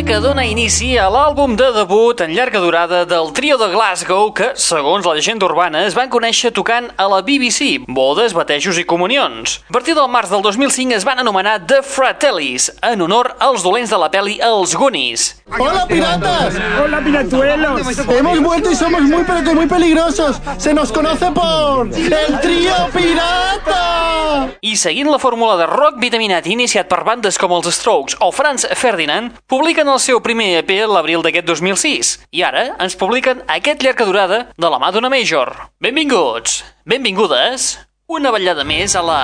Que dona inici a l'àlbum de debut en llarga durada del trio de Glasgow que, segons la llegenda urbana, es van conèixer tocant a la BBC, bodes, batejos i comunions. A partir del març del 2005 es van anomenar The Fratellis, en honor als dolents de la peli Els Goonies. ¡Hola, piratas! ¡Hola, piratuelos! Hemos vuelto y somos muy, pero que muy peligrosos. Se nos conoce por el trío pirata. I seguint la fórmula de rock vitaminat iniciat per bandes com els Strokes o Franz Ferdinand, publiquen el seu primer EP l'abril d'aquest 2006 i ara ens publiquen aquest llarga durada de la mà d'una Major. Benvinguts, benvingudes, una ballada més a la...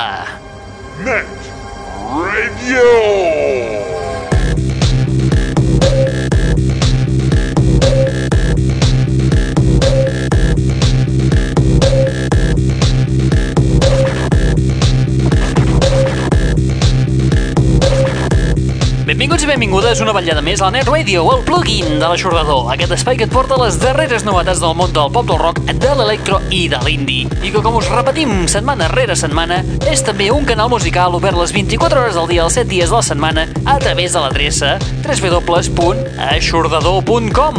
Net Radio. Benvinguts i benvingudes una vetllada més a la Net Radio, el plugin de l'aixordador, aquest espai que et porta les darreres novetats del món del pop del rock, de l'electro i de l'indie. I que, com us repetim setmana rere setmana, és també un canal musical obert les 24 hores del dia, els 7 dies de la setmana, a través de l'adreça www.aixordador.com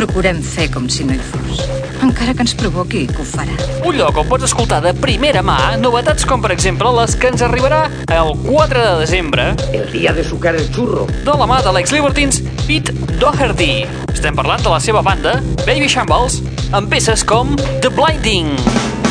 Procurem fer com si no hi fos. Encara que ens provoqui, que ho farà. Un lloc on pots escoltar de primera mà novetats com, per exemple, les que ens arribarà el 4 de desembre El día de sucar el churro. de la mà de l'ex-Libertines Pete Doherty. Estem parlant de la seva banda, Baby Shambles, amb peces com The Blinding.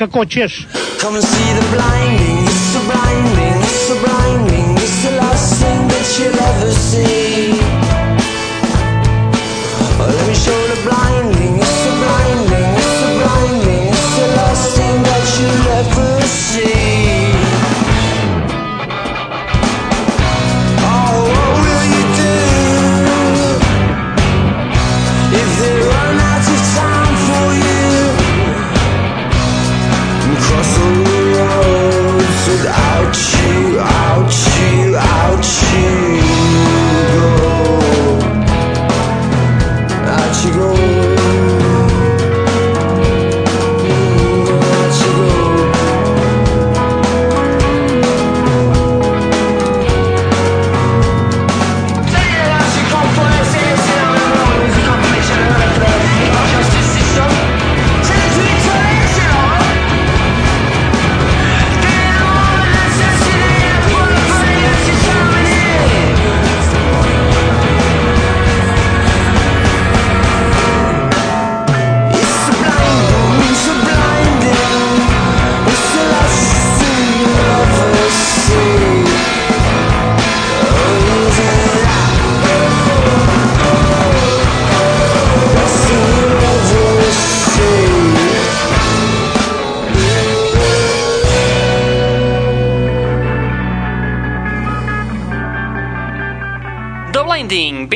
És un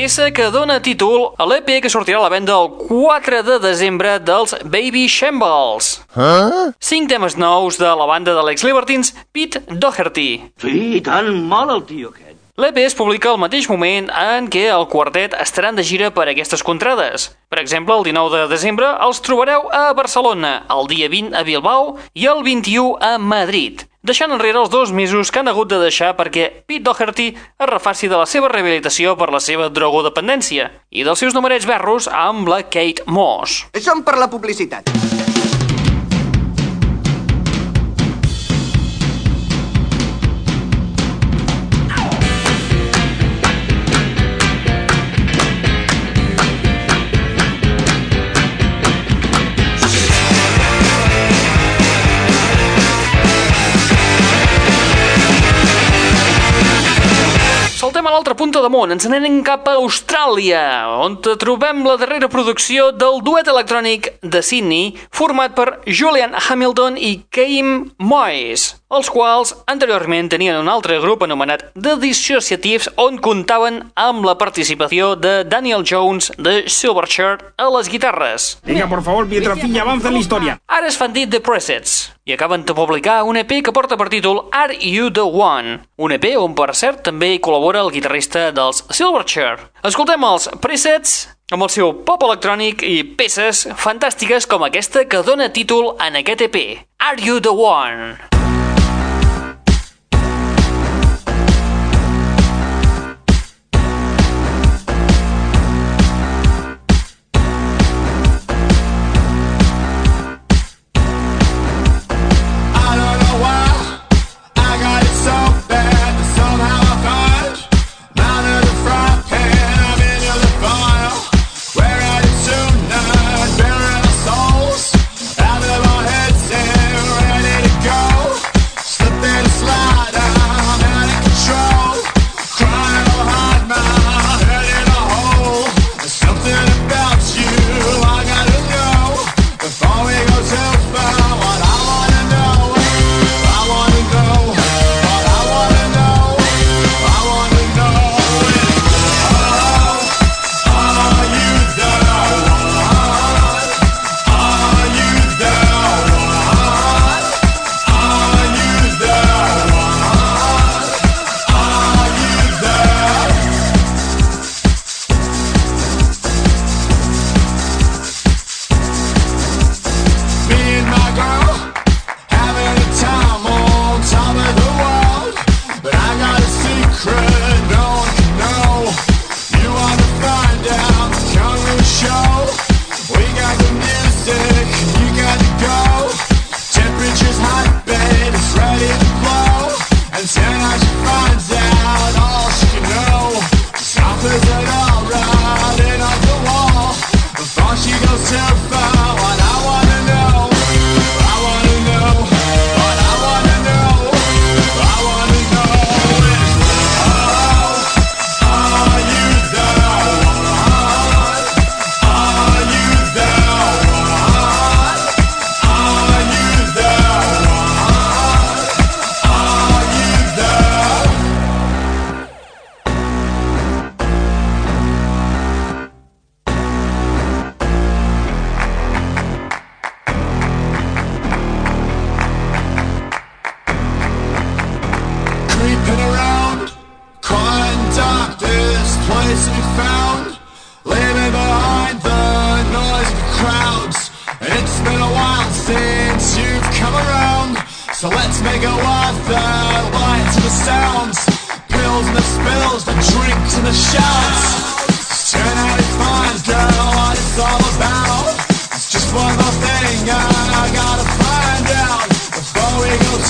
peça que dona títol a l'EP que sortirà a la venda el 4 de desembre dels Baby Shambles. ¿Ah? Cinc temes nous de la banda de l'ex-Libertines Pete Doherty. Sí, tan mal el tio aquest. L'EP es publica al mateix moment en què el quartet estaran de gira per aquestes contrades. Per exemple, el 19 de desembre els trobareu a Barcelona, el dia 20 a Bilbao i el 21 a Madrid, deixant enrere els dos mesos que han hagut de deixar perquè Pete Doherty es refaci de la seva rehabilitació per la seva drogodependència i dels seus numerets berros amb la Kate Moss. Som per la publicitat. A l'altra punta de món, ens n'anem cap a Austràlia, on trobem la darrera producció del duet electrònic de Sydney, format per Julian Hamilton i Kaim Moyes, els quals anteriorment tenien un altre grup anomenat The Dissociatives, on comptaven amb la participació de Daniel Jones de Silverchair a les guitarres. Venga, por favor, Pietrafilla, avanza en la historia. Ara es fan dir The Presets i acaben de publicar un EP que porta per títol Are You The One? Un EP on, per cert, també hi col·labora el guitarrista dels Silverchair. Escoltem els Presets amb el seu pop electrònic i peces fantàstiques com aquesta que dona títol en aquest EP. Are You The One?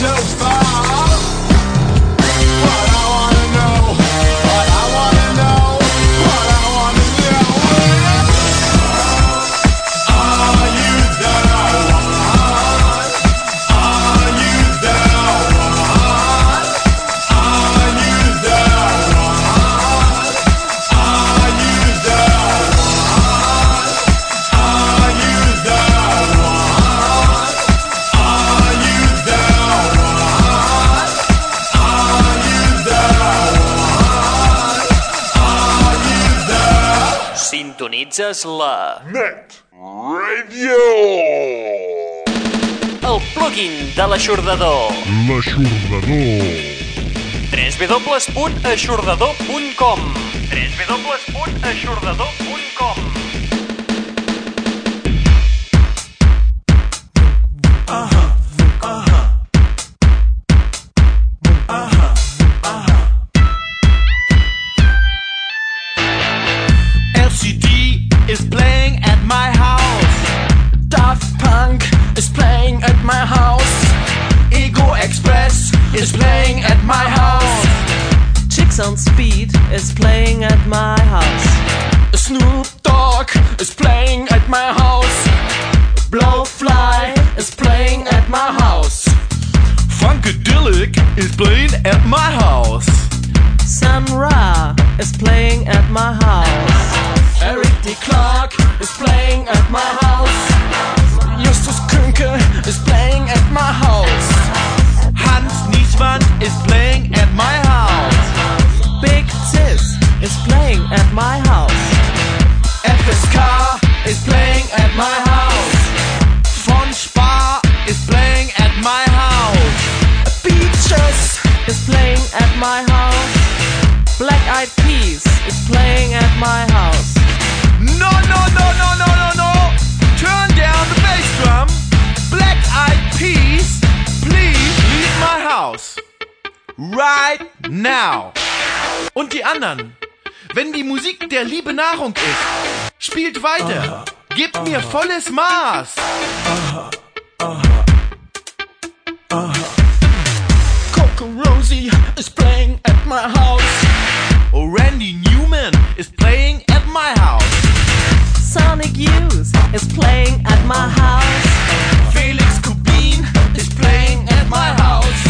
No. sintonitzes la... Net Radio! El plugin de l'aixordador. L'aixordador. www.aixordador.com www.aixordador.com my house. Edwin's car is playing at my house. Von Spa is playing at my house. Beaches is playing at my house. Black Eyed Peas is playing at my house. No, no, no, no, no, no, no. Turn down the bass drum. Black Eyed Peas, please leave my house. Right now. Und die anderen? Wenn die Musik der Liebe Nahrung ist, spielt weiter. Gebt mir volles Maß. Coco Rosie is playing at my house. Oh, Randy Newman is playing at my house. Sonic Youth is playing at my house. Felix Kubin is playing at my house.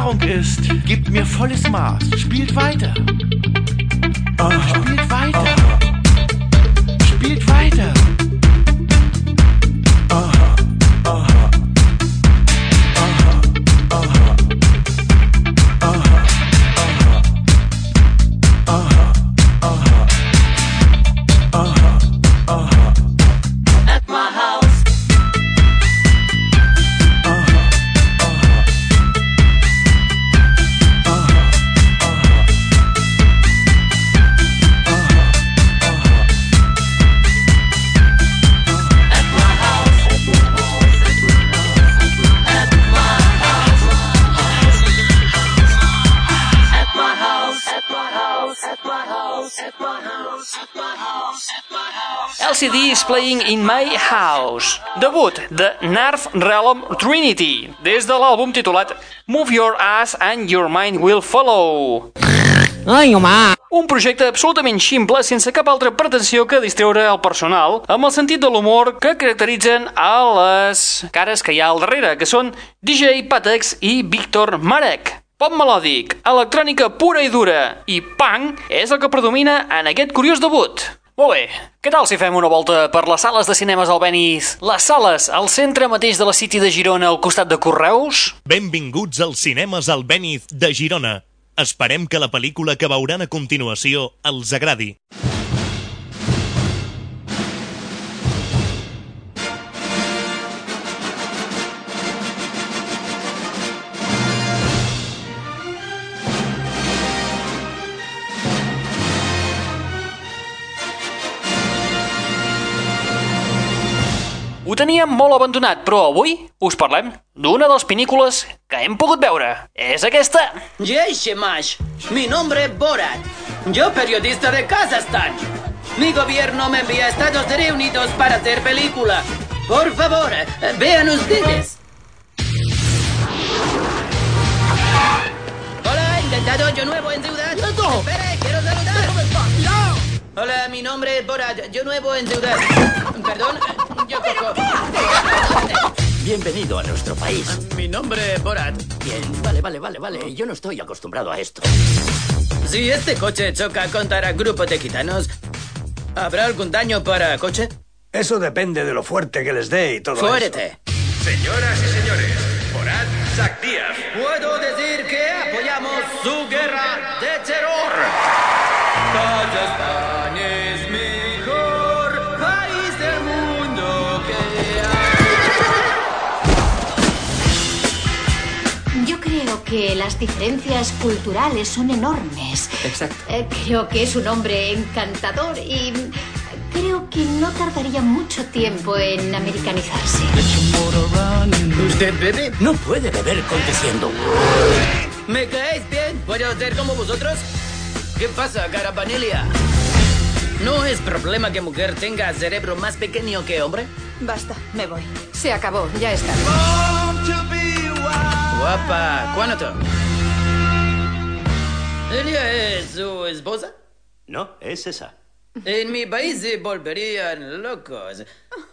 Erfahrung ist, gibt mir volles Maß. Spielt weiter. Ah. Spielt weiter. Spielt weiter. Playing in My House. Debut de Narf Realm Trinity, des de l'àlbum titulat Move Your Ass and Your Mind Will Follow. Ai, home! Un projecte absolutament ximple sense cap altra pretensió que distreure el personal amb el sentit de l'humor que caracteritzen a les cares que hi ha al darrere, que són DJ Patex i Víctor Marek. Pop melòdic, electrònica pura i dura i punk és el que predomina en aquest curiós debut. Molt bé, què tal si fem una volta per les sales de cinemes al Benis? Les sales, al centre mateix de la City de Girona, al costat de Correus? Benvinguts als cinemes Albéniz de Girona. Esperem que la pel·lícula que veuran a continuació els agradi. Ho teníem molt abandonat, però avui us parlem d'una de les pel·lícules que hem pogut veure. És aquesta. Yeishe Mash, mi nombre es Borat. Yo periodista de Kazajstán. Mi gobierno me envía a Estados Unidos para hacer película. Por favor, vean ustedes. Hola, intentado yo nuevo en ciudad. Espere, quiero saludar. Hola, mi nombre es Borat. Yo nuevo en ciudad. Perdón, yo cojo. Bienvenido a nuestro país. Mi nombre es Borat. Bien, vale, vale, vale, vale. Yo no estoy acostumbrado a esto. Si este coche choca contra grupos de gitanos, ¿habrá algún daño para coche? Eso depende de lo fuerte que les dé y todo eso. Fuerte. Señoras y señores, Borat Díaz. Puedo decir que apoyamos su guerra de terror. Que las diferencias culturales son enormes. Exacto. Eh, creo que es un hombre encantador y creo que no tardaría mucho tiempo en americanizarse. ¿Usted bebe? No puede beber conduciendo. ¿Me caéis bien? ¿Puedo ser como vosotros? ¿Qué pasa, Carapanelia? ¿No es problema que mujer tenga cerebro más pequeño que hombre? Basta, me voy. Se acabó, ya está. Guapa, ¿cuánto? ¿Ella es su esposa? No, es esa. En mi país se volverían locos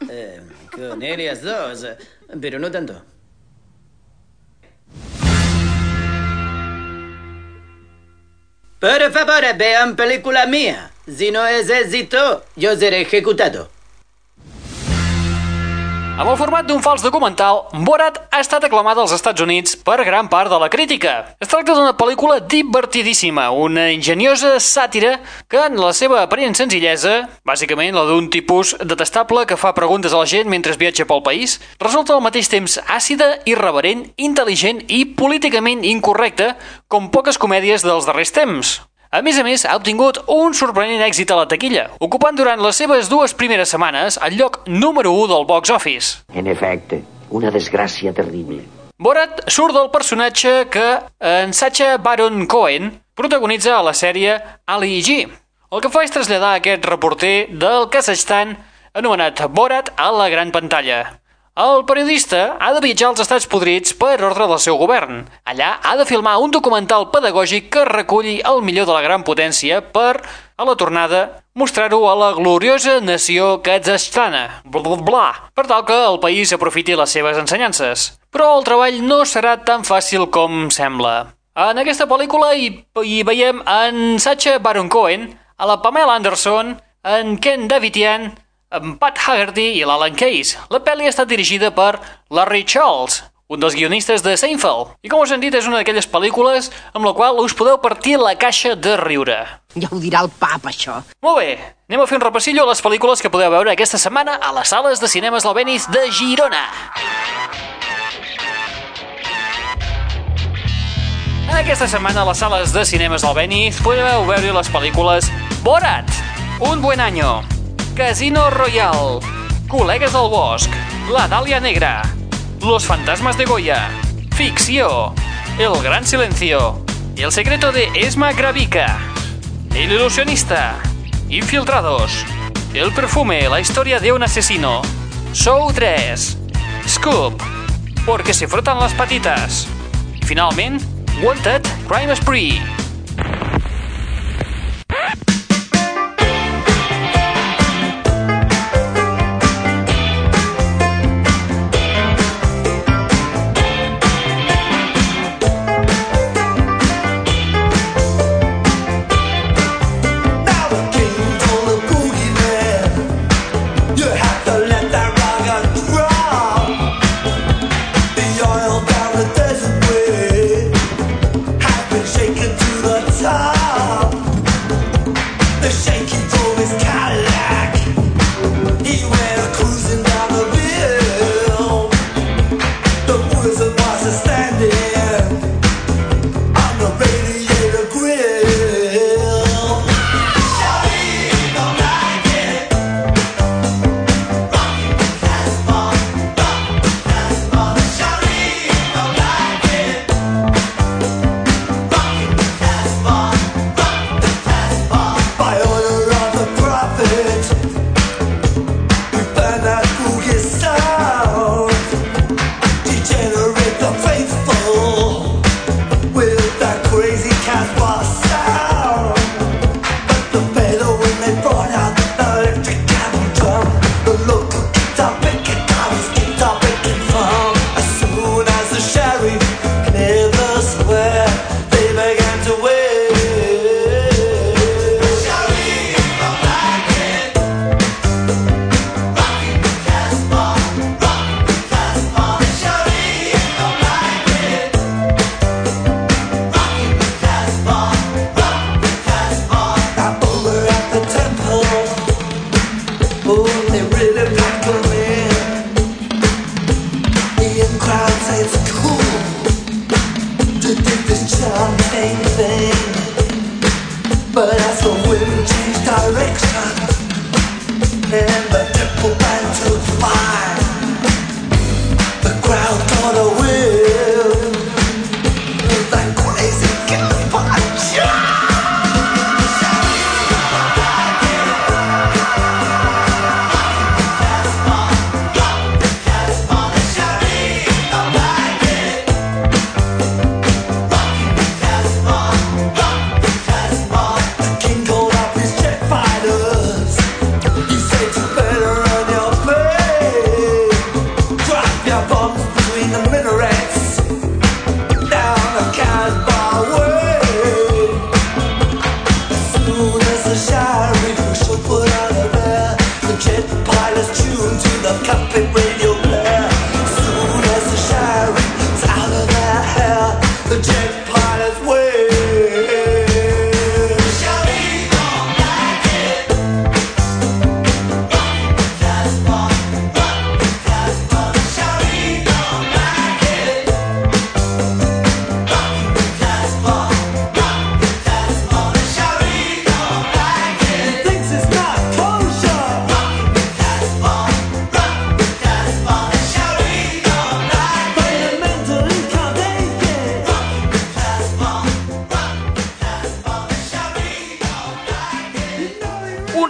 eh, con ellas dos, pero no tanto. Por favor, vean película mía. Si no es éxito, yo seré ejecutado. Amb el format d'un fals documental, Borat ha estat aclamada als Estats Units per gran part de la crítica. Es tracta d'una pel·lícula divertidíssima, una enginyosa sàtira que en la seva aparent senzillesa, bàsicament la d'un tipus detestable que fa preguntes a la gent mentre viatja pel país, resulta al mateix temps àcida, irreverent, intel·ligent i políticament incorrecta, com poques comèdies dels darrers temps. A més a més, ha obtingut un sorprenent èxit a la taquilla, ocupant durant les seves dues primeres setmanes el lloc número 1 del box office. En efecte, una desgràcia terrible. Borat surt del personatge que en Sacha Baron Cohen protagonitza a la sèrie Ali G. El que fa és traslladar aquest reporter del Kazakhstan anomenat Borat a la gran pantalla. El periodista ha de viatjar als Estats Podrits per ordre del seu govern. Allà ha de filmar un documental pedagògic que reculli el millor de la gran potència per, a la tornada, mostrar-ho a la gloriosa nació kazajstana, bla, bla, bla, per tal que el país aprofiti les seves ensenyances. Però el treball no serà tan fàcil com sembla. En aquesta pel·lícula hi, hi veiem en Sacha Baron Cohen, a la Pamela Anderson, en Ken Davitian, en Pat Haggerty i l'Alan Case. La pel·li ha estat dirigida per Larry Charles, un dels guionistes de Seinfeld. I com us hem dit, és una d'aquelles pel·lícules amb la qual us podeu partir la caixa de riure. Ja ho dirà el pap, això. Molt bé, anem a fer un repassillo a les pel·lícules que podeu veure aquesta setmana a les sales de cinemes Albenis de Girona. Aquesta setmana a les sales de cinemes Albenis podeu veure les pel·lícules Borat, Un buen año, Casino Royal, Col·legues del bosc, La Dàlia Negra, Los fantasmas de Goya, Ficció, El gran silencio, El secreto de Esma Gravica, El ilusionista, Infiltrados, El perfume, la historia de un asesino, Show 3, Scoop, Porque se frotan las patitas, finalment, Wanted, Crime Spree.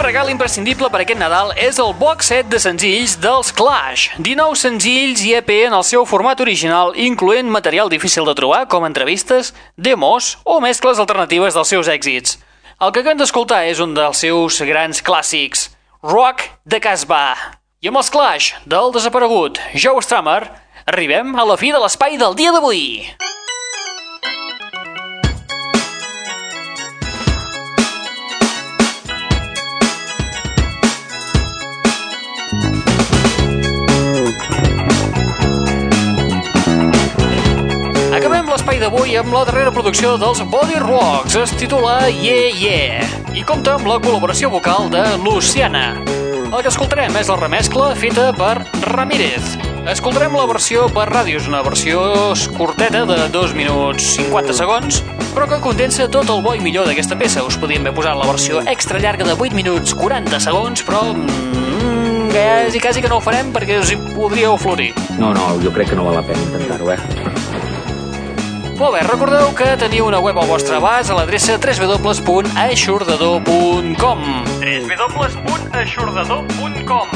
Regal imprescindible per aquest Nadal és el box set de senzills dels Clash. 19 senzills i EP en el seu format original, incloent material difícil de trobar, com entrevistes, demos o mescles alternatives dels seus èxits. El que acabem d'escoltar és un dels seus grans clàssics, Rock de Casbah. I amb els Clash del desaparegut Joe Strummer, arribem a la fi de l'espai del dia d'avui. L'espai d'avui amb la darrera producció dels Body Rocks. Es titula Yeah Yeah i compta amb la col·laboració vocal de Luciana. El que escoltarem és la remescla feta per Ramírez. Escoltarem la versió per ràdio, és una versió curteta de 2 minuts 50 segons, però que condensa tot el bo i millor d'aquesta peça. Us podíem haver posat la versió extra llarga de 8 minuts 40 segons, però mm, quasi, quasi que no ho farem perquè us hi podríeu florir. No, no, jo crec que no val la pena intentar-ho, eh? Molt bé, recordeu que teniu una web al vostre abast a l'adreça www.aixordador.com www.aixordador.com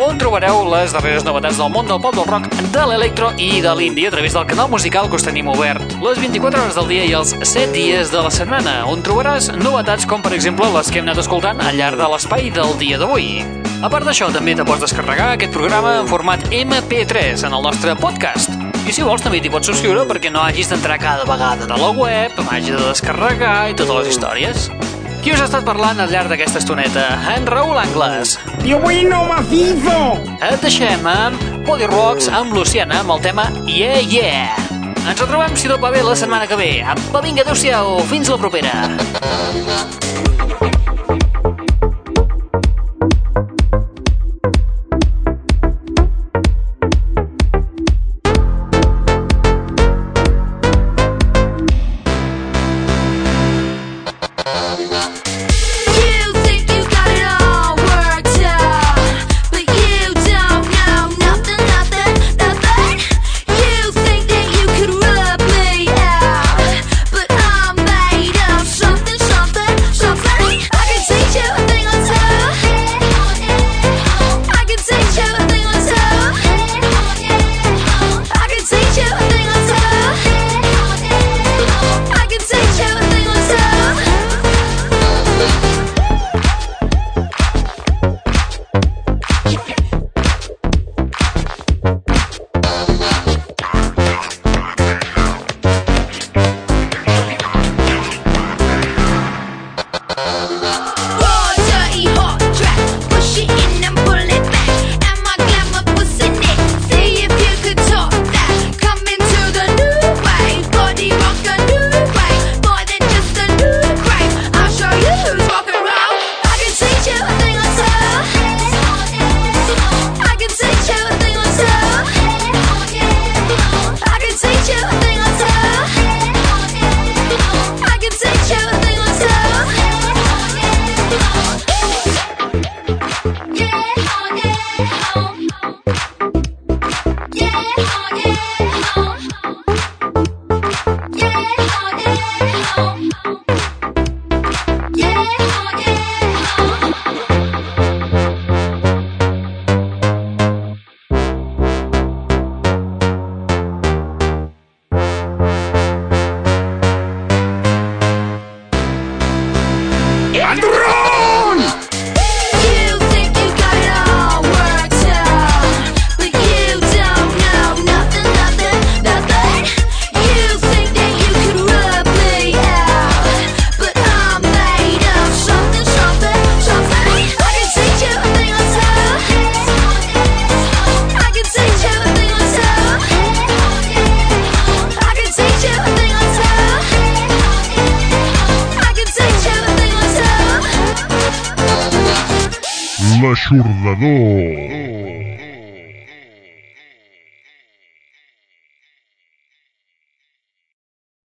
on trobareu les darreres novetats del món del pop del rock, de l'electro i de l'indie a través del canal musical que us tenim obert les 24 hores del dia i els 7 dies de la setmana, on trobaràs novetats com per exemple les que hem anat escoltant al llarg de l'espai del dia d'avui. A part d'això, també te pots descarregar aquest programa en format MP3 en el nostre podcast. I si vols també t'hi pots subscriure perquè no hagis d'entrar cada vegada a la web, hagi de descarregar i totes les històries. Qui us ha estat parlant al llarg d'aquesta estoneta? En Raül Angles. Tío bueno macizo! Et deixem amb Body Rocks amb Luciana amb el tema Yeah Yeah. Ens retrobem, si tot va bé, la setmana que ve. Apa, vinga, adeu-siau, fins la propera.